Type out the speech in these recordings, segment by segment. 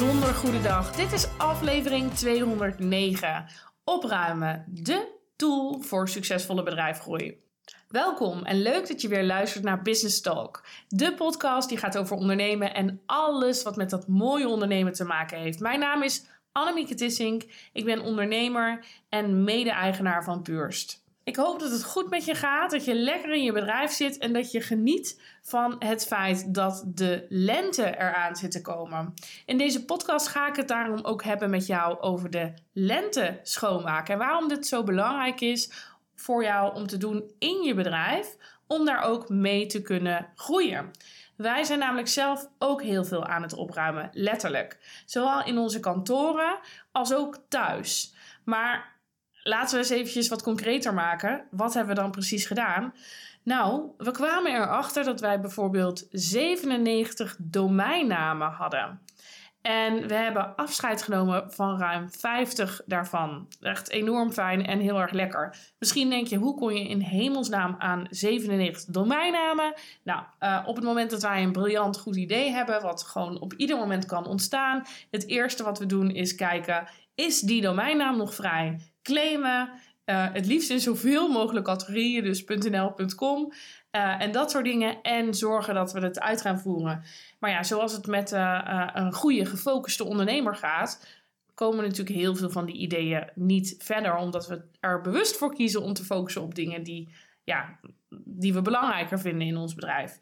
bijzonder goede dag. Dit is aflevering 209. Opruimen, de tool voor succesvolle bedrijfgroei. Welkom en leuk dat je weer luistert naar Business Talk. De podcast die gaat over ondernemen en alles wat met dat mooie ondernemen te maken heeft. Mijn naam is Annemieke Tissink. Ik ben ondernemer en mede-eigenaar van Purst. Ik hoop dat het goed met je gaat, dat je lekker in je bedrijf zit en dat je geniet van het feit dat de lente eraan zit te komen. In deze podcast ga ik het daarom ook hebben met jou over de lente schoonmaken en waarom dit zo belangrijk is voor jou om te doen in je bedrijf, om daar ook mee te kunnen groeien. Wij zijn namelijk zelf ook heel veel aan het opruimen, letterlijk. Zowel in onze kantoren als ook thuis. Maar laten we eens eventjes wat concreter maken. Wat hebben we dan precies gedaan? Nou, we kwamen erachter dat wij bijvoorbeeld 97 domeinnamen hadden. En we hebben afscheid genomen van ruim 50 daarvan. Echt enorm fijn en heel erg lekker. Misschien denk je, hoe kon je in hemelsnaam aan 97 domeinnamen? Nou, uh, op het moment dat wij een briljant goed idee hebben, wat gewoon op ieder moment kan ontstaan, het eerste wat we doen is kijken, is die domeinnaam nog vrij? Claimen, uh, het liefst in zoveel mogelijk categorieën, dus .nl.com uh, en dat soort dingen. En zorgen dat we het uit gaan voeren. Maar ja, zoals het met uh, een goede gefocuste ondernemer gaat, komen natuurlijk heel veel van die ideeën niet verder. Omdat we er bewust voor kiezen om te focussen op dingen die, ja, die we belangrijker vinden in ons bedrijf.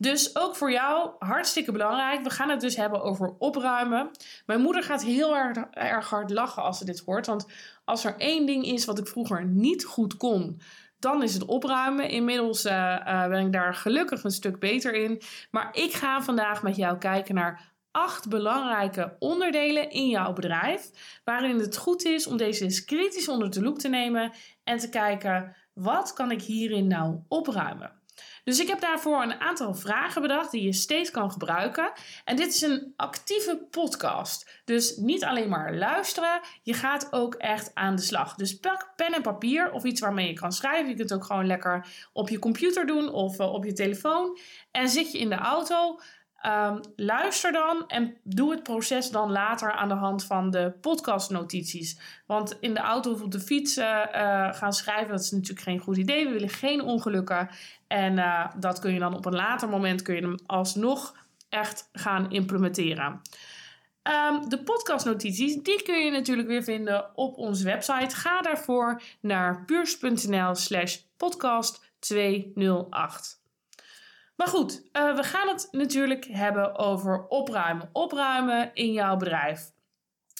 Dus ook voor jou hartstikke belangrijk. We gaan het dus hebben over opruimen. Mijn moeder gaat heel erg, erg hard lachen als ze dit hoort. Want als er één ding is wat ik vroeger niet goed kon, dan is het opruimen. Inmiddels uh, uh, ben ik daar gelukkig een stuk beter in. Maar ik ga vandaag met jou kijken naar acht belangrijke onderdelen in jouw bedrijf. Waarin het goed is om deze eens kritisch onder de loep te nemen en te kijken: wat kan ik hierin nou opruimen? Dus ik heb daarvoor een aantal vragen bedacht die je steeds kan gebruiken. En dit is een actieve podcast. Dus niet alleen maar luisteren, je gaat ook echt aan de slag. Dus pak pen en papier of iets waarmee je kan schrijven. Je kunt ook gewoon lekker op je computer doen of uh, op je telefoon. En zit je in de auto, Um, luister dan en doe het proces dan later aan de hand van de podcastnotities. Want in de auto of op de fiets uh, gaan schrijven, dat is natuurlijk geen goed idee. We willen geen ongelukken. En uh, dat kun je dan op een later moment kun je hem alsnog echt gaan implementeren. Um, de podcastnotities, die kun je natuurlijk weer vinden op onze website. Ga daarvoor naar puurs.nl slash podcast 208. Maar goed, uh, we gaan het natuurlijk hebben over opruimen. Opruimen in jouw bedrijf.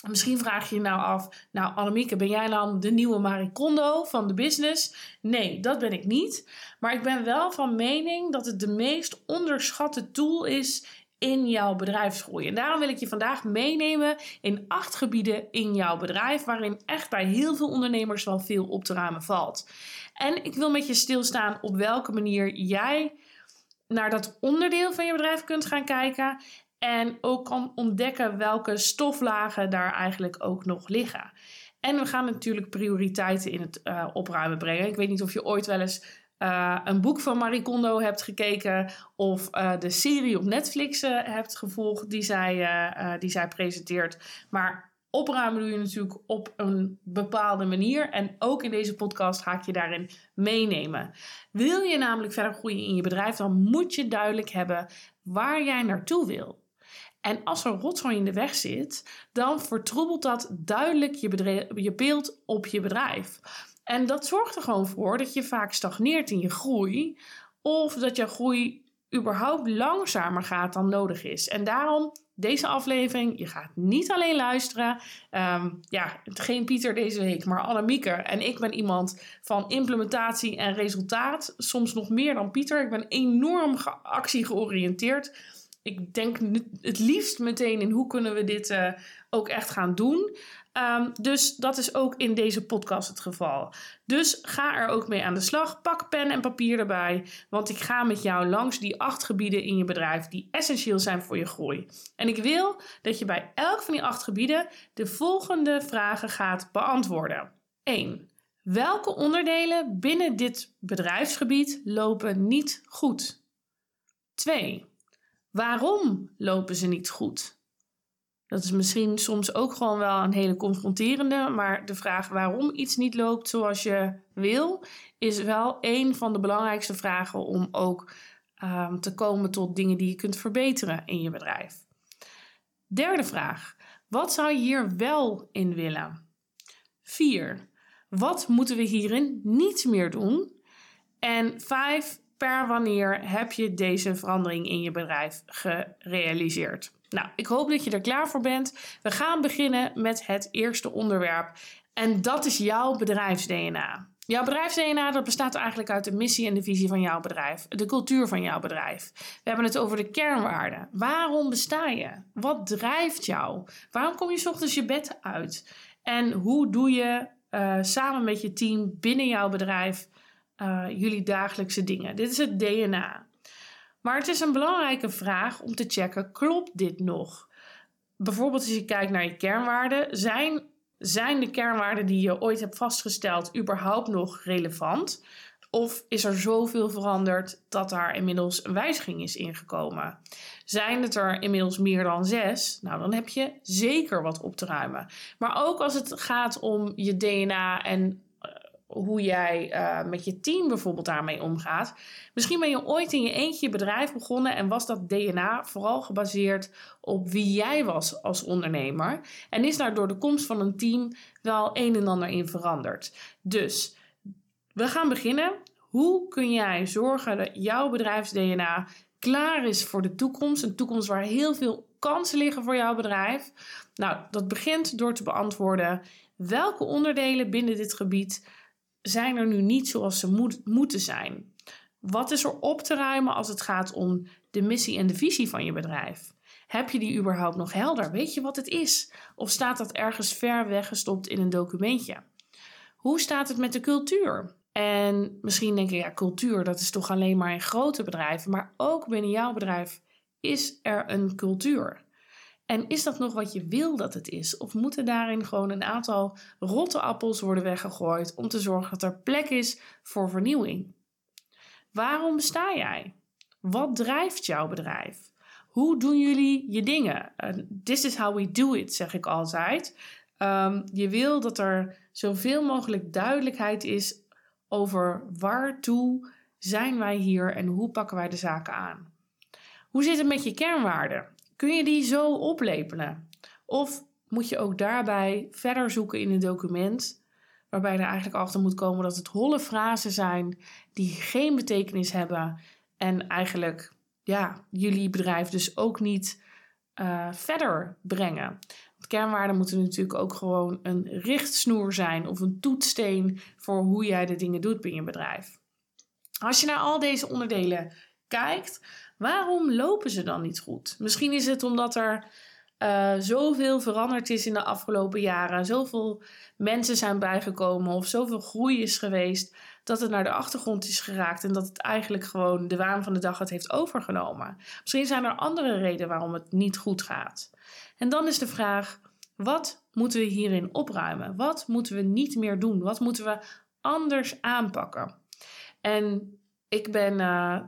Misschien vraag je je nou af, nou Annemieke, ben jij dan de nieuwe Marie Kondo van de business? Nee, dat ben ik niet. Maar ik ben wel van mening dat het de meest onderschatte tool is in jouw bedrijfsgroei. En daarom wil ik je vandaag meenemen in acht gebieden in jouw bedrijf, waarin echt bij heel veel ondernemers wel veel op te ruimen valt. En ik wil met je stilstaan op welke manier jij naar dat onderdeel van je bedrijf kunt gaan kijken. En ook kan ontdekken welke stoflagen daar eigenlijk ook nog liggen. En we gaan natuurlijk prioriteiten in het uh, opruimen brengen. Ik weet niet of je ooit wel eens uh, een boek van Marie Kondo hebt gekeken. Of uh, de serie op Netflix hebt gevolgd die zij, die zij presenteert. Maar Opruimen doe je natuurlijk op een bepaalde manier. En ook in deze podcast ga ik je daarin meenemen. Wil je namelijk verder groeien in je bedrijf, dan moet je duidelijk hebben waar jij naartoe wil. En als er rotzooi in de weg zit, dan vertroebelt dat duidelijk je, je beeld op je bedrijf. En dat zorgt er gewoon voor dat je vaak stagneert in je groei. Of dat je groei überhaupt langzamer gaat dan nodig is. En daarom deze aflevering. Je gaat niet alleen luisteren. Um, ja, geen Pieter deze week, maar Annemieke. En ik ben iemand van implementatie en resultaat. Soms nog meer dan Pieter. Ik ben enorm actie georiënteerd. Ik denk het liefst meteen in hoe kunnen we dit uh, ook echt gaan doen. Um, dus dat is ook in deze podcast het geval. Dus ga er ook mee aan de slag. Pak pen en papier erbij, want ik ga met jou langs die acht gebieden in je bedrijf die essentieel zijn voor je groei. En ik wil dat je bij elk van die acht gebieden de volgende vragen gaat beantwoorden. 1. Welke onderdelen binnen dit bedrijfsgebied lopen niet goed? 2. Waarom lopen ze niet goed? Dat is misschien soms ook gewoon wel een hele confronterende, maar de vraag waarom iets niet loopt zoals je wil, is wel een van de belangrijkste vragen om ook ehm, te komen tot dingen die je kunt verbeteren in je bedrijf. Derde vraag: wat zou je hier wel in willen? 4. Wat moeten we hierin niet meer doen? En 5. Per wanneer heb je deze verandering in je bedrijf gerealiseerd? Nou, ik hoop dat je er klaar voor bent. We gaan beginnen met het eerste onderwerp. En dat is jouw bedrijfs-DNA. Jouw bedrijfs-DNA dat bestaat eigenlijk uit de missie en de visie van jouw bedrijf, de cultuur van jouw bedrijf. We hebben het over de kernwaarden. Waarom besta je? Wat drijft jou? Waarom kom je ochtends je bed uit? En hoe doe je uh, samen met je team binnen jouw bedrijf uh, jullie dagelijkse dingen? Dit is het DNA. Maar het is een belangrijke vraag om te checken: klopt dit nog? Bijvoorbeeld als je kijkt naar je kernwaarden, zijn, zijn de kernwaarden die je ooit hebt vastgesteld überhaupt nog relevant? Of is er zoveel veranderd dat daar inmiddels een wijziging is ingekomen? Zijn het er inmiddels meer dan zes? Nou, dan heb je zeker wat op te ruimen. Maar ook als het gaat om je DNA en hoe jij uh, met je team bijvoorbeeld daarmee omgaat. Misschien ben je ooit in je eentje je bedrijf begonnen en was dat DNA vooral gebaseerd op wie jij was als ondernemer. En is daar door de komst van een team wel een en ander in veranderd. Dus we gaan beginnen. Hoe kun jij zorgen dat jouw bedrijfs-DNA klaar is voor de toekomst? Een toekomst waar heel veel kansen liggen voor jouw bedrijf. Nou, dat begint door te beantwoorden welke onderdelen binnen dit gebied zijn er nu niet zoals ze moet, moeten zijn? Wat is er op te ruimen als het gaat om de missie en de visie van je bedrijf? Heb je die überhaupt nog helder? Weet je wat het is? Of staat dat ergens ver weggestopt in een documentje? Hoe staat het met de cultuur? En misschien denk je, ja, cultuur, dat is toch alleen maar in grote bedrijven. Maar ook binnen jouw bedrijf is er een cultuur. En is dat nog wat je wil dat het is? Of moeten daarin gewoon een aantal rotte appels worden weggegooid om te zorgen dat er plek is voor vernieuwing? Waarom besta jij? Wat drijft jouw bedrijf? Hoe doen jullie je dingen? This is how we do it, zeg ik altijd. Um, je wil dat er zoveel mogelijk duidelijkheid is over waartoe zijn wij hier en hoe pakken wij de zaken aan. Hoe zit het met je kernwaarden? Kun je die zo oplepelen? Of moet je ook daarbij verder zoeken in een document, waarbij er eigenlijk achter moet komen dat het holle frasen zijn die geen betekenis hebben en eigenlijk ja, jullie bedrijf dus ook niet uh, verder brengen. Want kernwaarden moeten natuurlijk ook gewoon een richtsnoer zijn of een toetssteen voor hoe jij de dingen doet binnen je bedrijf. Als je naar al deze onderdelen kijkt, Waarom lopen ze dan niet goed? Misschien is het omdat er uh, zoveel veranderd is in de afgelopen jaren, zoveel mensen zijn bijgekomen of zoveel groei is geweest, dat het naar de achtergrond is geraakt en dat het eigenlijk gewoon de waan van de dag het heeft overgenomen. Misschien zijn er andere redenen waarom het niet goed gaat. En dan is de vraag: wat moeten we hierin opruimen? Wat moeten we niet meer doen? Wat moeten we anders aanpakken? En ik ben uh,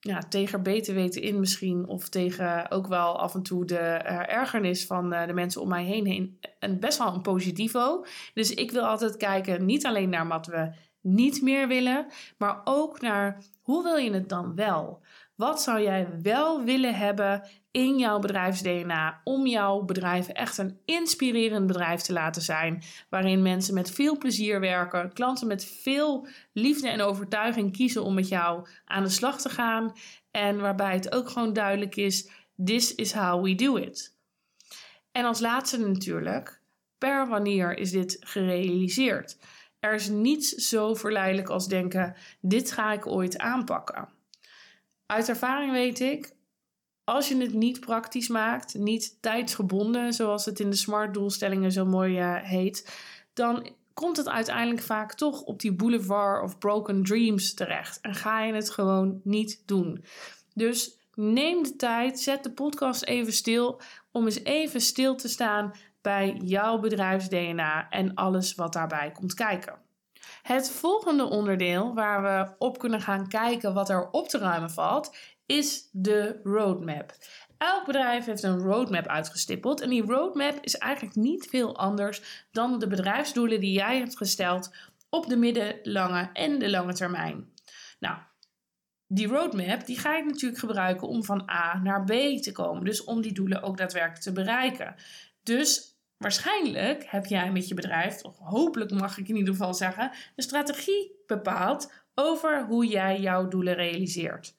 ja, tegen beter weten in misschien. Of tegen ook wel af en toe de uh, ergernis van uh, de mensen om mij heen. heen en best wel een positivo. Dus ik wil altijd kijken niet alleen naar wat we niet meer willen. Maar ook naar hoe wil je het dan wel? Wat zou jij wel willen hebben in jouw bedrijfs-DNA om jouw bedrijf echt een inspirerend bedrijf te laten zijn, waarin mensen met veel plezier werken, klanten met veel liefde en overtuiging kiezen om met jou aan de slag te gaan en waarbij het ook gewoon duidelijk is: this is how we do it. En als laatste natuurlijk, per wanneer is dit gerealiseerd? Er is niets zo verleidelijk als denken: dit ga ik ooit aanpakken. Uit ervaring weet ik, als je het niet praktisch maakt, niet tijdsgebonden, zoals het in de smart doelstellingen zo mooi uh, heet, dan komt het uiteindelijk vaak toch op die boulevard of broken dreams terecht. En ga je het gewoon niet doen. Dus neem de tijd, zet de podcast even stil om eens even stil te staan bij jouw bedrijfs-DNA en alles wat daarbij komt kijken. Het volgende onderdeel waar we op kunnen gaan kijken wat er op te ruimen valt, is de roadmap. Elk bedrijf heeft een roadmap uitgestippeld. En die roadmap is eigenlijk niet veel anders dan de bedrijfsdoelen die jij hebt gesteld op de middellange en de lange termijn. Nou, die roadmap die ga je natuurlijk gebruiken om van A naar B te komen. Dus om die doelen ook daadwerkelijk te bereiken. Dus waarschijnlijk heb jij met je bedrijf, of hopelijk mag ik in ieder geval zeggen, een strategie bepaald over hoe jij jouw doelen realiseert.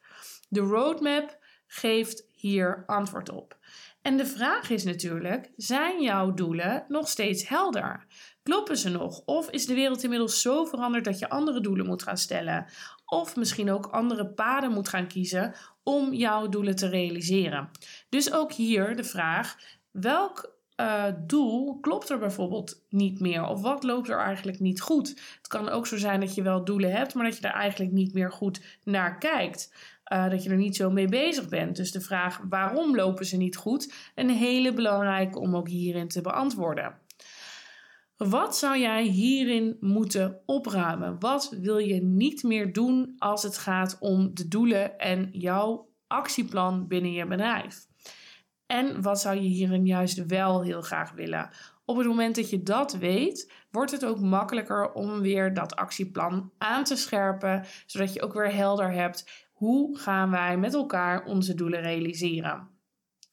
De roadmap geeft hier antwoord op. En de vraag is natuurlijk: zijn jouw doelen nog steeds helder? Kloppen ze nog? Of is de wereld inmiddels zo veranderd dat je andere doelen moet gaan stellen? Of misschien ook andere paden moet gaan kiezen om jouw doelen te realiseren. Dus ook hier de vraag: welk uh, doel klopt er bijvoorbeeld niet meer? Of wat loopt er eigenlijk niet goed? Het kan ook zo zijn dat je wel doelen hebt, maar dat je daar eigenlijk niet meer goed naar kijkt. Uh, dat je er niet zo mee bezig bent. Dus de vraag waarom lopen ze niet goed? Een hele belangrijke om ook hierin te beantwoorden. Wat zou jij hierin moeten opruimen? Wat wil je niet meer doen als het gaat om de doelen en jouw actieplan binnen je bedrijf? En wat zou je hierin juist wel heel graag willen? Op het moment dat je dat weet, wordt het ook makkelijker om weer dat actieplan aan te scherpen, zodat je ook weer helder hebt hoe gaan wij met elkaar onze doelen realiseren.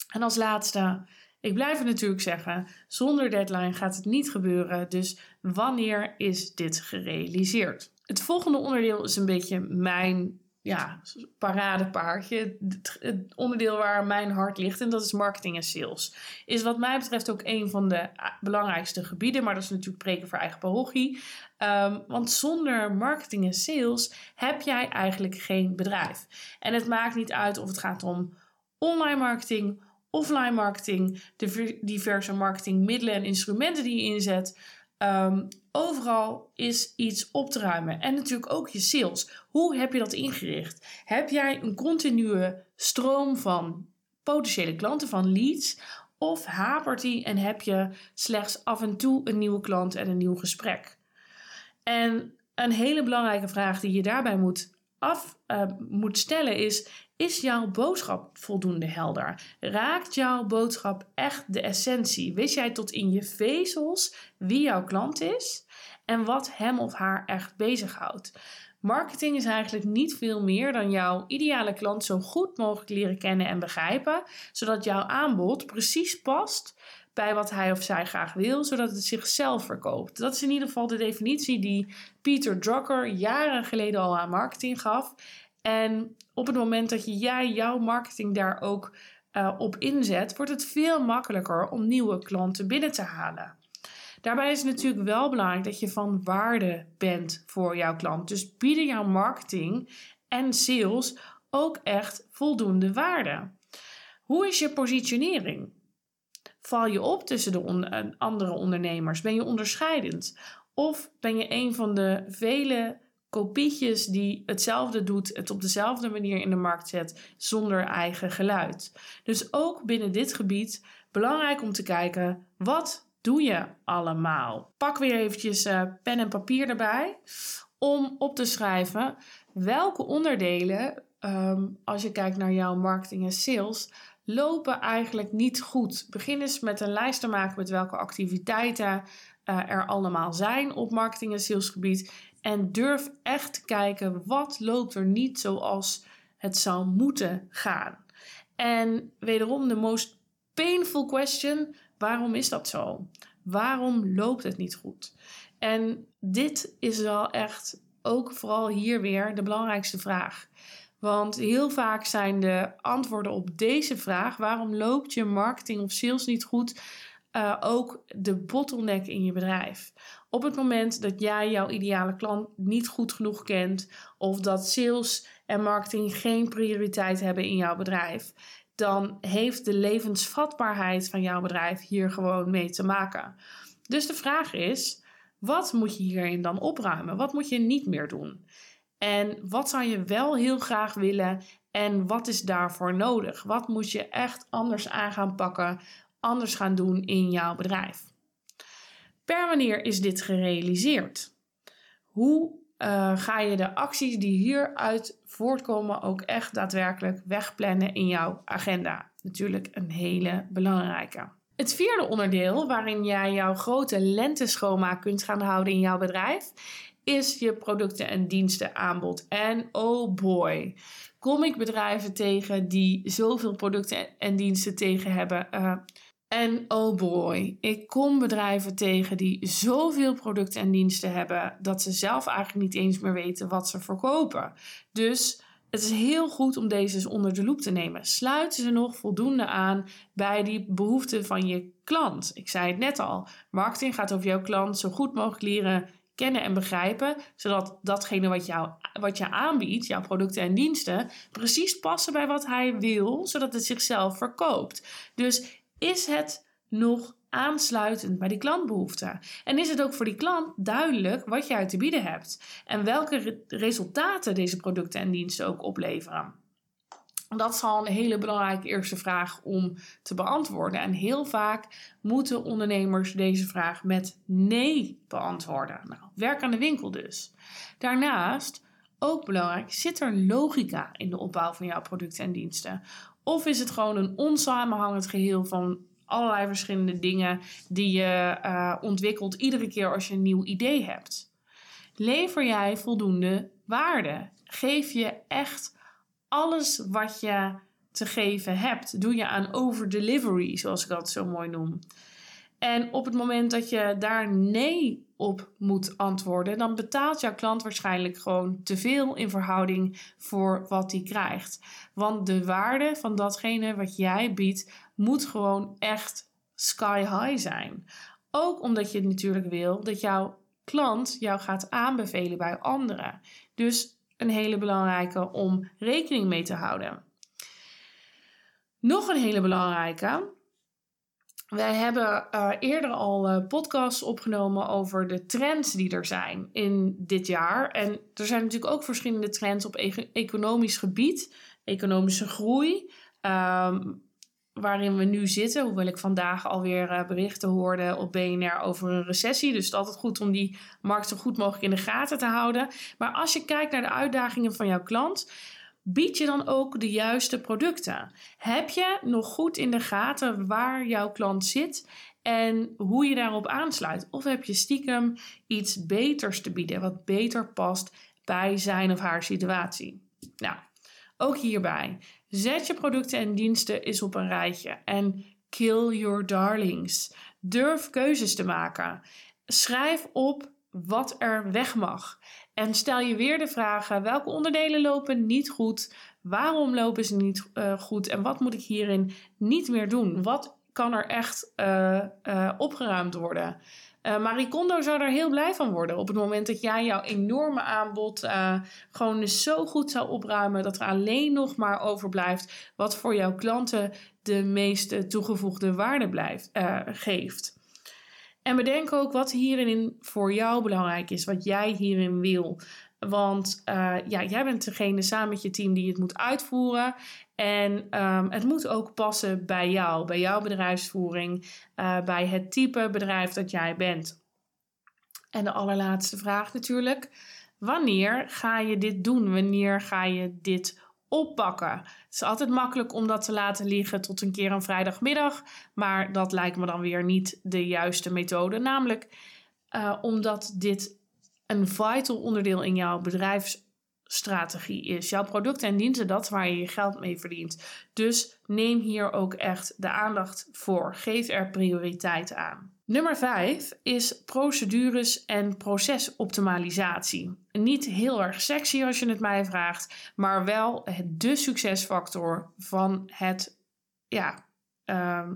En als laatste, ik blijf het natuurlijk zeggen, zonder deadline gaat het niet gebeuren. Dus wanneer is dit gerealiseerd? Het volgende onderdeel is een beetje mijn ja, paradepaardje. Het onderdeel waar mijn hart ligt. En dat is marketing en sales. Is wat mij betreft ook een van de ah, belangrijkste gebieden. Maar dat is natuurlijk preken voor eigen parochie. Um, want zonder marketing en sales heb jij eigenlijk geen bedrijf. En het maakt niet uit of het gaat om online marketing, offline marketing, de diverse marketingmiddelen en instrumenten die je inzet. Um, overal is iets op te ruimen. En natuurlijk ook je sales. Hoe heb je dat ingericht? Heb jij een continue stroom van potentiële klanten, van leads? Of hapert die en heb je slechts af en toe een nieuwe klant en een nieuw gesprek? En een hele belangrijke vraag die je daarbij moet af uh, moet stellen is: is jouw boodschap voldoende helder? Raakt jouw boodschap echt de essentie? Weet jij tot in je vezels wie jouw klant is en wat hem of haar echt bezighoudt? Marketing is eigenlijk niet veel meer dan jouw ideale klant zo goed mogelijk leren kennen en begrijpen, zodat jouw aanbod precies past bij wat hij of zij graag wil, zodat het zichzelf verkoopt. Dat is in ieder geval de definitie die Peter Drucker jaren geleden al aan marketing gaf. En op het moment dat jij jouw marketing daar ook uh, op inzet, wordt het veel makkelijker om nieuwe klanten binnen te halen. Daarbij is het natuurlijk wel belangrijk dat je van waarde bent voor jouw klant. Dus bieden jouw marketing en sales ook echt voldoende waarde. Hoe is je positionering? Val je op tussen de eh, andere ondernemers? Ben je onderscheidend? Of ben je een van de vele kopietjes die hetzelfde doet, het op dezelfde manier in de markt zet, zonder eigen geluid? Dus ook binnen dit gebied belangrijk om te kijken, wat doe je allemaal? Pak weer eventjes uh, pen en papier erbij om op te schrijven welke onderdelen, um, als je kijkt naar jouw marketing en sales, lopen eigenlijk niet goed. Begin eens met een lijst te maken met welke activiteiten uh, er allemaal zijn op marketing- en salesgebied. En durf echt te kijken wat loopt er niet zoals het zou moeten gaan. En wederom de most painful question: waarom is dat zo? Waarom loopt het niet goed? En dit is wel echt ook vooral hier weer de belangrijkste vraag. Want heel vaak zijn de antwoorden op deze vraag: waarom loopt je marketing of sales niet goed? Uh, ook de bottleneck in je bedrijf. Op het moment dat jij jouw ideale klant niet goed genoeg kent, of dat sales en marketing geen prioriteit hebben in jouw bedrijf, dan heeft de levensvatbaarheid van jouw bedrijf hier gewoon mee te maken. Dus de vraag is: wat moet je hierin dan opruimen? Wat moet je niet meer doen? En wat zou je wel heel graag willen en wat is daarvoor nodig? Wat moet je echt anders aan gaan pakken, anders gaan doen in jouw bedrijf? Per wanneer is dit gerealiseerd? Hoe uh, ga je de acties die hieruit voortkomen ook echt daadwerkelijk wegplannen in jouw agenda. Natuurlijk een hele belangrijke. Het vierde onderdeel waarin jij jouw grote lenteschoonmaak kunt gaan houden in jouw bedrijf is je producten en diensten aanbod. En oh boy, kom ik bedrijven tegen die zoveel producten en diensten tegen hebben. Uh, en oh boy, ik kom bedrijven tegen die zoveel producten en diensten hebben dat ze zelf eigenlijk niet eens meer weten wat ze verkopen. Dus het is heel goed om deze eens onder de loep te nemen. Sluiten ze nog voldoende aan bij die behoeften van je klant? Ik zei het net al, marketing gaat over jouw klant zo goed mogelijk leren kennen en begrijpen, zodat datgene wat, jou, wat je aanbiedt, jouw producten en diensten, precies passen bij wat hij wil, zodat het zichzelf verkoopt. Dus is het nog aansluitend bij die klantbehoeften? En is het ook voor die klant duidelijk wat jij te bieden hebt en welke resultaten deze producten en diensten ook opleveren? Dat is al een hele belangrijke eerste vraag om te beantwoorden. En heel vaak moeten ondernemers deze vraag met nee beantwoorden. Nou, werk aan de winkel dus. Daarnaast, ook belangrijk, zit er logica in de opbouw van jouw producten en diensten? Of is het gewoon een onsamenhangend geheel van allerlei verschillende dingen die je uh, ontwikkelt iedere keer als je een nieuw idee hebt? Lever jij voldoende waarde? Geef je echt alles wat je te geven hebt? Doe je aan over-delivery, zoals ik dat zo mooi noem? En op het moment dat je daar nee op moet antwoorden, dan betaalt jouw klant waarschijnlijk gewoon te veel in verhouding voor wat hij krijgt. Want de waarde van datgene wat jij biedt moet gewoon echt sky high zijn. Ook omdat je natuurlijk wil dat jouw klant jou gaat aanbevelen bij anderen. Dus een hele belangrijke om rekening mee te houden. Nog een hele belangrijke wij hebben uh, eerder al uh, podcasts opgenomen over de trends die er zijn in dit jaar. En er zijn natuurlijk ook verschillende trends op economisch gebied, economische groei. Um, waarin we nu zitten, hoewel ik vandaag alweer uh, berichten hoorde op BNR over een recessie. Dus het is altijd goed om die markt zo goed mogelijk in de gaten te houden. Maar als je kijkt naar de uitdagingen van jouw klant, bied je dan ook de juiste producten? Heb je nog goed in de gaten waar jouw klant zit en hoe je daarop aansluit? Of heb je stiekem iets beters te bieden, wat beter past bij zijn of haar situatie? Nou, ook hierbij. Zet je producten en diensten eens op een rijtje en kill your darlings. Durf keuzes te maken. Schrijf op wat er weg mag. En stel je weer de vragen: welke onderdelen lopen niet goed? Waarom lopen ze niet uh, goed? En wat moet ik hierin niet meer doen? Wat kan er echt uh, uh, opgeruimd worden? Marie Kondo zou er heel blij van worden op het moment dat jij jouw enorme aanbod gewoon zo goed zou opruimen dat er alleen nog maar overblijft wat voor jouw klanten de meeste toegevoegde waarde blijft, geeft. En bedenk ook wat hierin voor jou belangrijk is, wat jij hierin wil. Want uh, ja, jij bent degene samen met je team die het moet uitvoeren. En um, het moet ook passen bij jou, bij jouw bedrijfsvoering, uh, bij het type bedrijf dat jij bent. En de allerlaatste vraag natuurlijk. Wanneer ga je dit doen? Wanneer ga je dit oppakken. Het is altijd makkelijk om dat te laten liggen tot een keer een vrijdagmiddag, maar dat lijkt me dan weer niet de juiste methode. Namelijk uh, omdat dit een vital onderdeel in jouw bedrijfsstrategie is. Jouw producten en diensten, dat waar je je geld mee verdient. Dus neem hier ook echt de aandacht voor. Geef er prioriteit aan. Nummer 5 is procedures en procesoptimalisatie. Niet heel erg sexy als je het mij vraagt, maar wel de succesfactor van het ja, uh,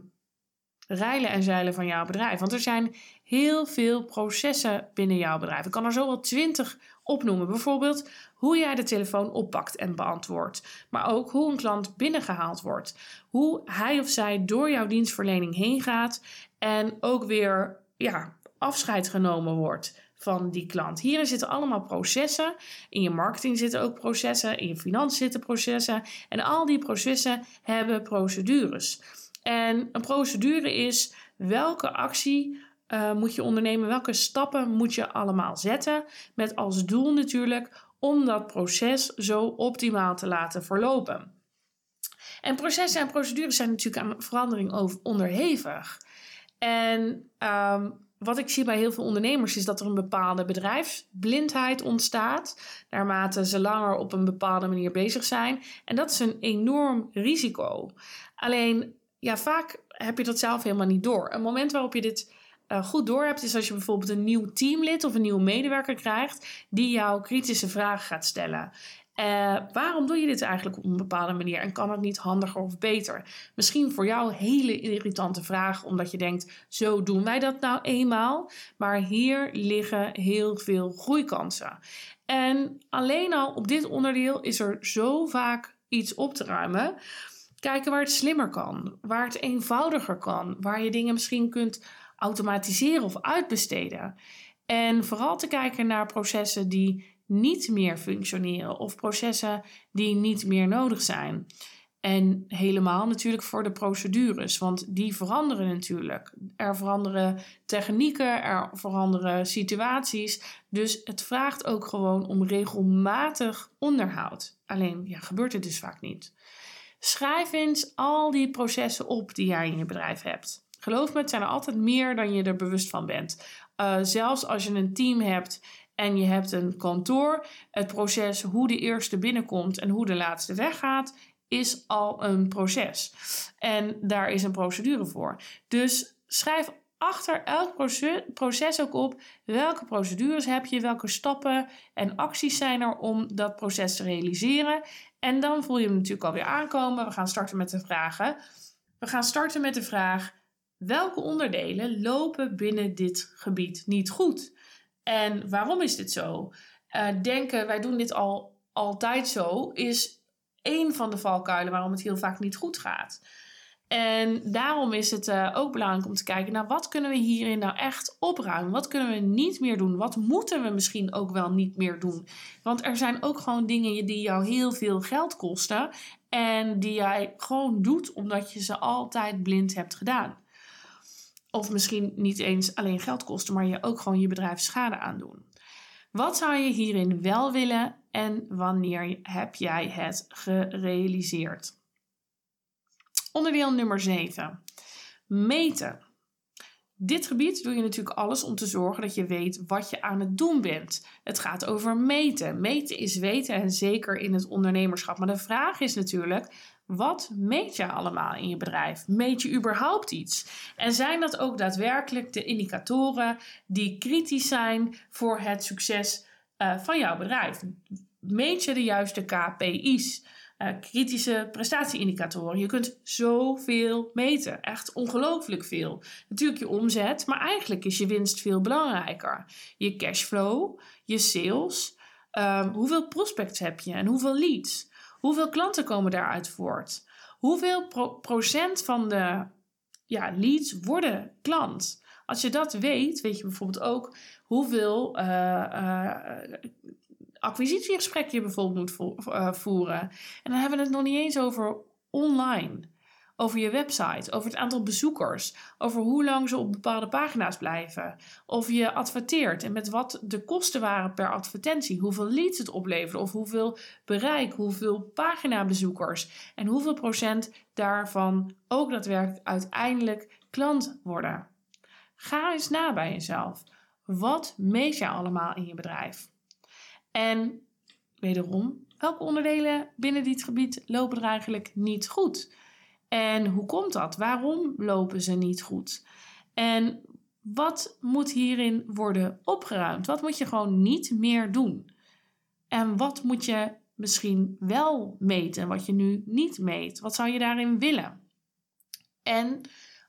reilen en zeilen van jouw bedrijf. Want er zijn heel veel processen binnen jouw bedrijf. Ik kan er zo wel twintig opnoemen. Bijvoorbeeld hoe jij de telefoon oppakt en beantwoordt. Maar ook hoe een klant binnengehaald wordt. Hoe hij of zij door jouw dienstverlening heen gaat. En ook weer ja, afscheid genomen wordt van die klant. Hierin zitten allemaal processen. In je marketing zitten ook processen. In je financiën zitten processen. En al die processen hebben procedures. En een procedure is welke actie uh, moet je ondernemen? Welke stappen moet je allemaal zetten? Met als doel natuurlijk om dat proces zo optimaal te laten verlopen. En processen en procedures zijn natuurlijk aan verandering onderhevig. En um, wat ik zie bij heel veel ondernemers is dat er een bepaalde bedrijfsblindheid ontstaat. Naarmate ze langer op een bepaalde manier bezig zijn. En dat is een enorm risico. Alleen, ja, vaak heb je dat zelf helemaal niet door. Een moment waarop je dit uh, goed door hebt, is als je bijvoorbeeld een nieuw teamlid of een nieuwe medewerker krijgt die jou kritische vragen gaat stellen. Uh, waarom doe je dit eigenlijk op een bepaalde manier en kan het niet handiger of beter? Misschien voor jou hele irritante vraag, omdat je denkt: zo doen wij dat nou eenmaal. Maar hier liggen heel veel groeikansen. En alleen al op dit onderdeel is er zo vaak iets op te ruimen. Kijken waar het slimmer kan, waar het eenvoudiger kan, waar je dingen misschien kunt automatiseren of uitbesteden. En vooral te kijken naar processen die niet meer functioneren of processen die niet meer nodig zijn. En helemaal natuurlijk voor de procedures, want die veranderen natuurlijk. Er veranderen technieken, er veranderen situaties. Dus het vraagt ook gewoon om regelmatig onderhoud. Alleen ja, gebeurt het dus vaak niet. Schrijf eens al die processen op die jij in je bedrijf hebt. Geloof me, het zijn er altijd meer dan je er bewust van bent. Uh, zelfs als je een team hebt en je hebt een kantoor, het proces hoe de eerste binnenkomt en hoe de laatste weggaat, is al een proces. En daar is een procedure voor. Dus schrijf achter elk proces ook op welke procedures heb je, welke stappen en acties zijn er om dat proces te realiseren. En dan voel je hem natuurlijk alweer aankomen. We gaan starten met de vragen. We gaan starten met de vraag: welke onderdelen lopen binnen dit gebied niet goed? En waarom is dit zo? Uh, denken, wij doen dit al altijd zo, is één van de valkuilen waarom het heel vaak niet goed gaat. En daarom is het uh, ook belangrijk om te kijken naar wat kunnen we hierin nou echt opruimen? Wat kunnen we niet meer doen? Wat moeten we misschien ook wel niet meer doen? Want er zijn ook gewoon dingen die jou heel veel geld kosten en die jij gewoon doet omdat je ze altijd blind hebt gedaan. Of misschien niet eens alleen geld kosten, maar je ook gewoon je bedrijf schade aandoen. Wat zou je hierin wel willen en wanneer heb jij het gerealiseerd? Onderdeel nummer 7. Meten. Dit gebied doe je natuurlijk alles om te zorgen dat je weet wat je aan het doen bent. Het gaat over meten. Meten is weten en zeker in het ondernemerschap. Maar de vraag is natuurlijk: wat meet je allemaal in je bedrijf? Meet je überhaupt iets? En zijn dat ook daadwerkelijk de indicatoren die kritisch zijn voor het succes uh, van jouw bedrijf? Meet je de juiste KPI's? Eh, kritische prestatieindicatoren. Je kunt zoveel meten. Echt ongelooflijk veel. Natuurlijk je omzet, maar eigenlijk is je winst veel belangrijker. Je cashflow, je sales. Uh, hoeveel prospects heb je en hoeveel leads? Hoeveel klanten komen daaruit voort? Hoeveel procent van de ja, leads worden klant? Als je dat weet, weet je bijvoorbeeld ook hoeveel uh, uh, acquisitiegesprekken je bijvoorbeeld moet uh, voeren. En dan hebben we het nog niet eens over online over je website, over het aantal bezoekers, over hoe lang ze op bepaalde pagina's blijven, of je adverteert en met wat de kosten waren per advertentie, hoeveel leads het opleverde, of hoeveel bereik, hoeveel paginabezoekers en hoeveel procent daarvan ook daadwerkelijk uiteindelijk klant worden. Ga eens na bij jezelf. Wat meet je allemaal in je bedrijf? En wederom, welke onderdelen binnen dit gebied lopen er eigenlijk niet goed? En hoe komt dat? Waarom lopen ze niet goed? En wat moet hierin worden opgeruimd? Wat moet je gewoon niet meer doen? En wat moet je misschien wel meten, wat je nu niet meet? Wat zou je daarin willen? En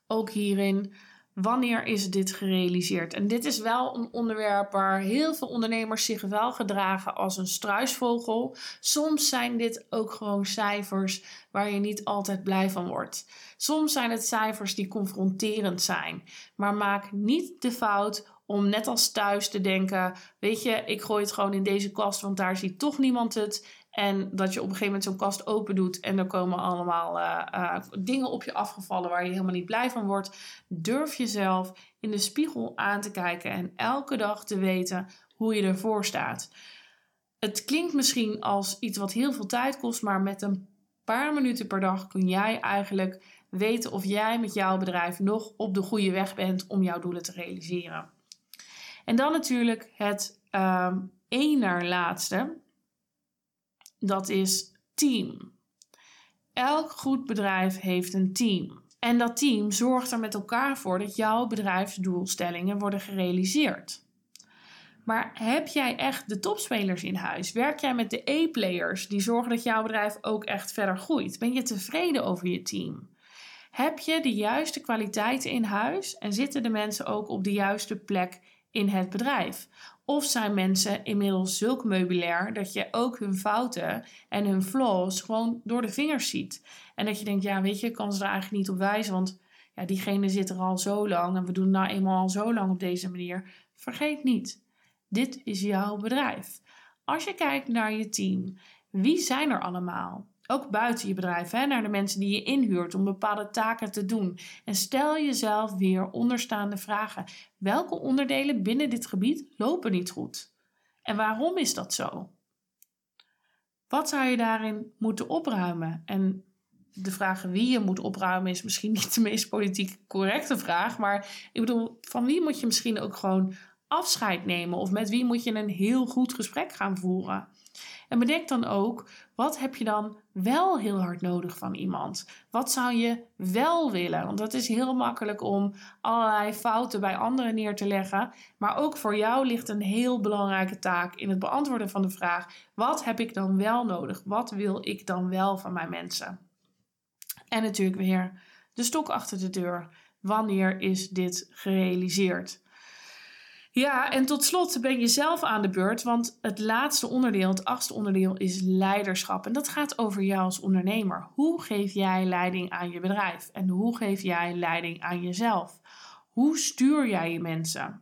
ook hierin Wanneer is dit gerealiseerd? En dit is wel een onderwerp waar heel veel ondernemers zich wel gedragen als een struisvogel. Soms zijn dit ook gewoon cijfers waar je niet altijd blij van wordt. Soms zijn het cijfers die confronterend zijn. Maar maak niet de fout om net als thuis te denken: Weet je, ik gooi het gewoon in deze kast, want daar ziet toch niemand het. En dat je op een gegeven moment zo'n kast open doet en er komen allemaal uh, uh, dingen op je afgevallen waar je helemaal niet blij van wordt. Durf jezelf in de spiegel aan te kijken en elke dag te weten hoe je ervoor staat. Het klinkt misschien als iets wat heel veel tijd kost, maar met een paar minuten per dag kun jij eigenlijk weten of jij met jouw bedrijf nog op de goede weg bent om jouw doelen te realiseren. En dan natuurlijk het één naar laatste. Dat is team. Elk goed bedrijf heeft een team. En dat team zorgt er met elkaar voor dat jouw bedrijfsdoelstellingen worden gerealiseerd. Maar heb jij echt de topspelers in huis? Werk jij met de E-players die zorgen dat jouw bedrijf ook echt verder groeit? Ben je tevreden over je team? Heb je de juiste kwaliteiten in huis en zitten de mensen ook op de juiste plek in het bedrijf? Of zijn mensen inmiddels zulk meubilair dat je ook hun fouten en hun flaws gewoon door de vingers ziet? En dat je denkt, ja, weet je, ik kan ze er eigenlijk niet op wijzen, want ja, diegene zit er al zo lang en we doen nou eenmaal al zo lang op deze manier. Vergeet niet, dit is jouw bedrijf. Als je kijkt naar je team, wie zijn er allemaal? Ook buiten je bedrijf, hè, naar de mensen die je inhuurt om bepaalde taken te doen. En stel jezelf weer onderstaande vragen. Welke onderdelen binnen dit gebied lopen niet goed? En waarom is dat zo? Wat zou je daarin moeten opruimen? En de vraag wie je moet opruimen is misschien niet de meest politiek correcte vraag. Maar ik bedoel, van wie moet je misschien ook gewoon afscheid nemen? Of met wie moet je een heel goed gesprek gaan voeren? En bedenk dan ook, wat heb je dan wel heel hard nodig van iemand? Wat zou je wel willen? Want dat is heel makkelijk om allerlei fouten bij anderen neer te leggen. Maar ook voor jou ligt een heel belangrijke taak in het beantwoorden van de vraag: wat heb ik dan wel nodig? Wat wil ik dan wel van mijn mensen? En natuurlijk weer de stok achter de deur. Wanneer is dit gerealiseerd? Ja, en tot slot ben je zelf aan de beurt, want het laatste onderdeel, het achtste onderdeel, is leiderschap. En dat gaat over jou als ondernemer. Hoe geef jij leiding aan je bedrijf? En hoe geef jij leiding aan jezelf? Hoe stuur jij je mensen?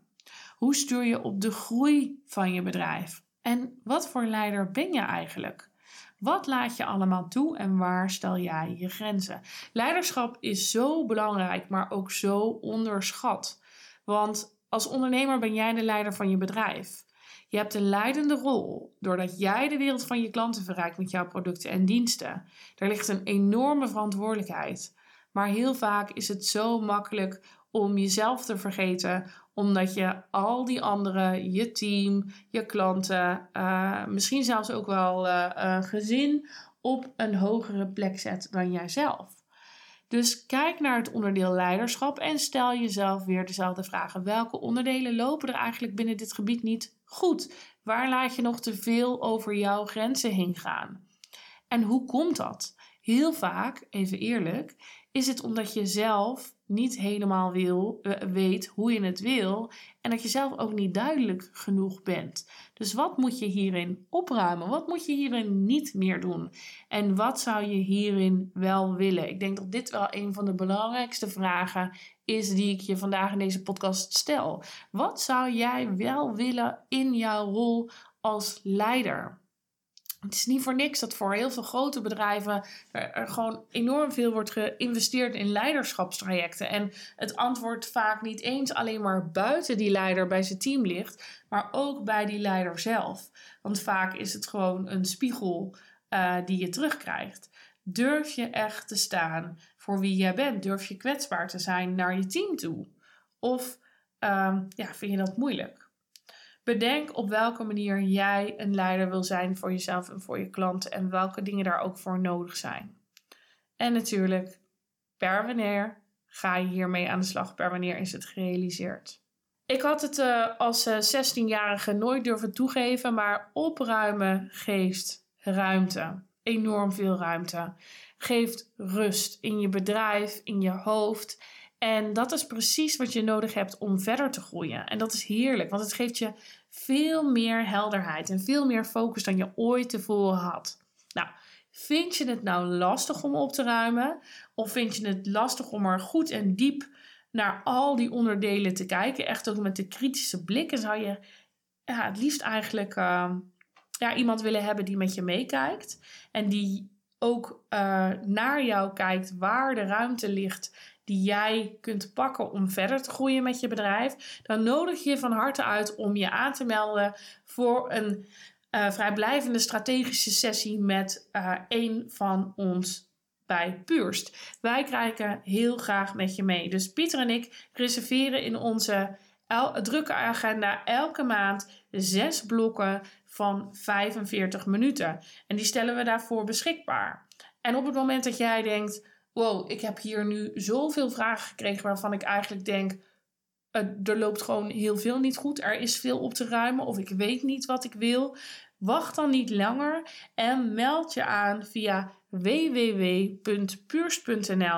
Hoe stuur je op de groei van je bedrijf? En wat voor leider ben je eigenlijk? Wat laat je allemaal toe en waar stel jij je grenzen? Leiderschap is zo belangrijk, maar ook zo onderschat. Want als ondernemer ben jij de leider van je bedrijf. Je hebt een leidende rol doordat jij de wereld van je klanten verrijkt met jouw producten en diensten. Daar ligt een enorme verantwoordelijkheid. Maar heel vaak is het zo makkelijk om jezelf te vergeten, omdat je al die anderen, je team, je klanten, uh, misschien zelfs ook wel uh, gezin, op een hogere plek zet dan jijzelf. Dus kijk naar het onderdeel leiderschap en stel jezelf weer dezelfde vragen. Welke onderdelen lopen er eigenlijk binnen dit gebied niet goed? Waar laat je nog te veel over jouw grenzen heen gaan? En hoe komt dat? Heel vaak, even eerlijk, is het omdat je zelf niet helemaal wil, uh, weet hoe je het wil en dat je zelf ook niet duidelijk genoeg bent. Dus wat moet je hierin opruimen? Wat moet je hierin niet meer doen? En wat zou je hierin wel willen? Ik denk dat dit wel een van de belangrijkste vragen is die ik je vandaag in deze podcast stel. Wat zou jij wel willen in jouw rol als leider? Het is niet voor niks dat voor heel veel grote bedrijven er, gewoon enorm veel wordt geïnvesteerd in leiderschapstrajecten. En het antwoord vaak niet eens alleen maar buiten die leider bij zijn team ligt, maar ook bij die leider zelf. Want vaak is het gewoon een spiegel uh, die je terugkrijgt. Durf je echt te staan voor wie jij bent? Durf je kwetsbaar te zijn naar je team toe? Of um, ja, vind je dat moeilijk? Bedenk op welke manier jij een leider wil zijn voor jezelf en voor je klanten en welke dingen daar ook voor nodig zijn. En natuurlijk, per wanneer ga je hiermee aan de slag? Per wanneer is het gerealiseerd? Ik had het uh, als uh, eh, 16-jarige nooit durven toegeven, maar opruimen geeft ruimte. Enorm veel ruimte. Geeft rust in je bedrijf, in je hoofd. En dat is precies wat je nodig hebt om verder te groeien. En dat is heerlijk, want het geeft je veel meer helderheid en veel meer focus dan je ooit tevoren had. Nou, vind je het nou lastig om op te ruimen? Of vind je het lastig om er goed en diep naar al die onderdelen te kijken? Echt ook met de kritische blik. En zou je ja, het liefst eigenlijk. Uh, ja, iemand willen hebben die met je meekijkt. En die ook uh, naar jou kijkt waar de ruimte ligt die jij kunt pakken om verder te groeien met je bedrijf, dan nodig je van harte uit om je aan te melden voor een uh, vrijblijvende strategische sessie met uh, een van ons bij Puurst. Wij kijken heel graag met je mee. Dus Pieter en ik reserveren in onze drukke agenda elke maand zes blokken van 45 minuten. En die stellen we daarvoor beschikbaar. En op het moment dat jij denkt: wow, ik heb hier nu zoveel vragen gekregen waarvan ik eigenlijk denk. er loopt gewoon heel veel niet goed. Er is veel op te ruimen of ik weet niet wat ik wil. Wacht dan niet langer en meld je aan via www.puurs.nl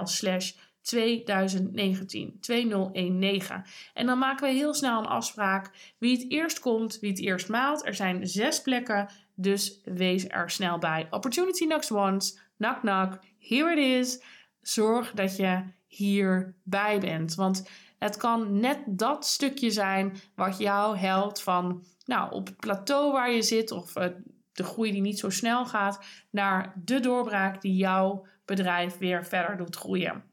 slash 2019 2019. En dan maken we heel snel een afspraak wie het eerst komt, wie het eerst maalt. Er zijn zes plekken, dus wees er snel bij. Opportunity knocks once, knock knock, here it is. Zorg dat je hierbij bent, want het kan net dat stukje zijn wat jou helpt van nou, op het plateau waar je zit of uh, de groei die niet zo snel gaat, naar de doorbraak die jouw bedrijf weer verder doet groeien.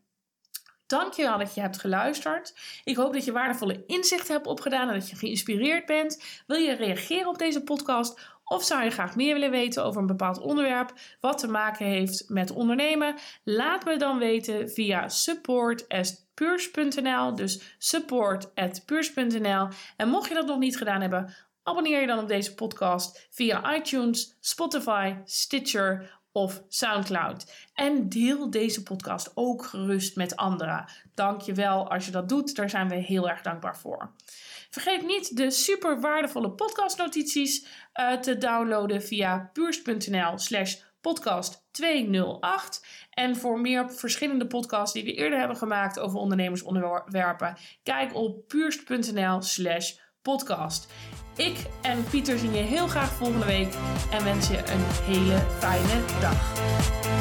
Dankjewel dat je hebt geluisterd. Ik hoop dat je waardevolle inzichten hebt opgedaan en dat je geïnspireerd bent. Wil je reageren op deze podcast? Of zou je graag meer willen weten over een bepaald onderwerp wat te maken heeft met ondernemen? Laat me dan weten via support.puurs.nl. Dus support.puurs.nl. En mocht je dat nog niet gedaan hebben, abonneer je dan op deze podcast via iTunes, Spotify, Stitcher of SoundCloud. En deel deze podcast ook gerust met anderen. Dank je wel als je dat doet. Daar zijn we heel erg dankbaar voor. Vergeet niet de super waardevolle podcastnotities uh, te downloaden via puurs.nl slash podcast 208. En voor meer verschillende podcasts die we eerder hebben gemaakt over ondernemersonderwerpen, kijk op puurs.nl slash podcast. Ik en Pieter zien je heel graag volgende week en wens je een hele fijne dag.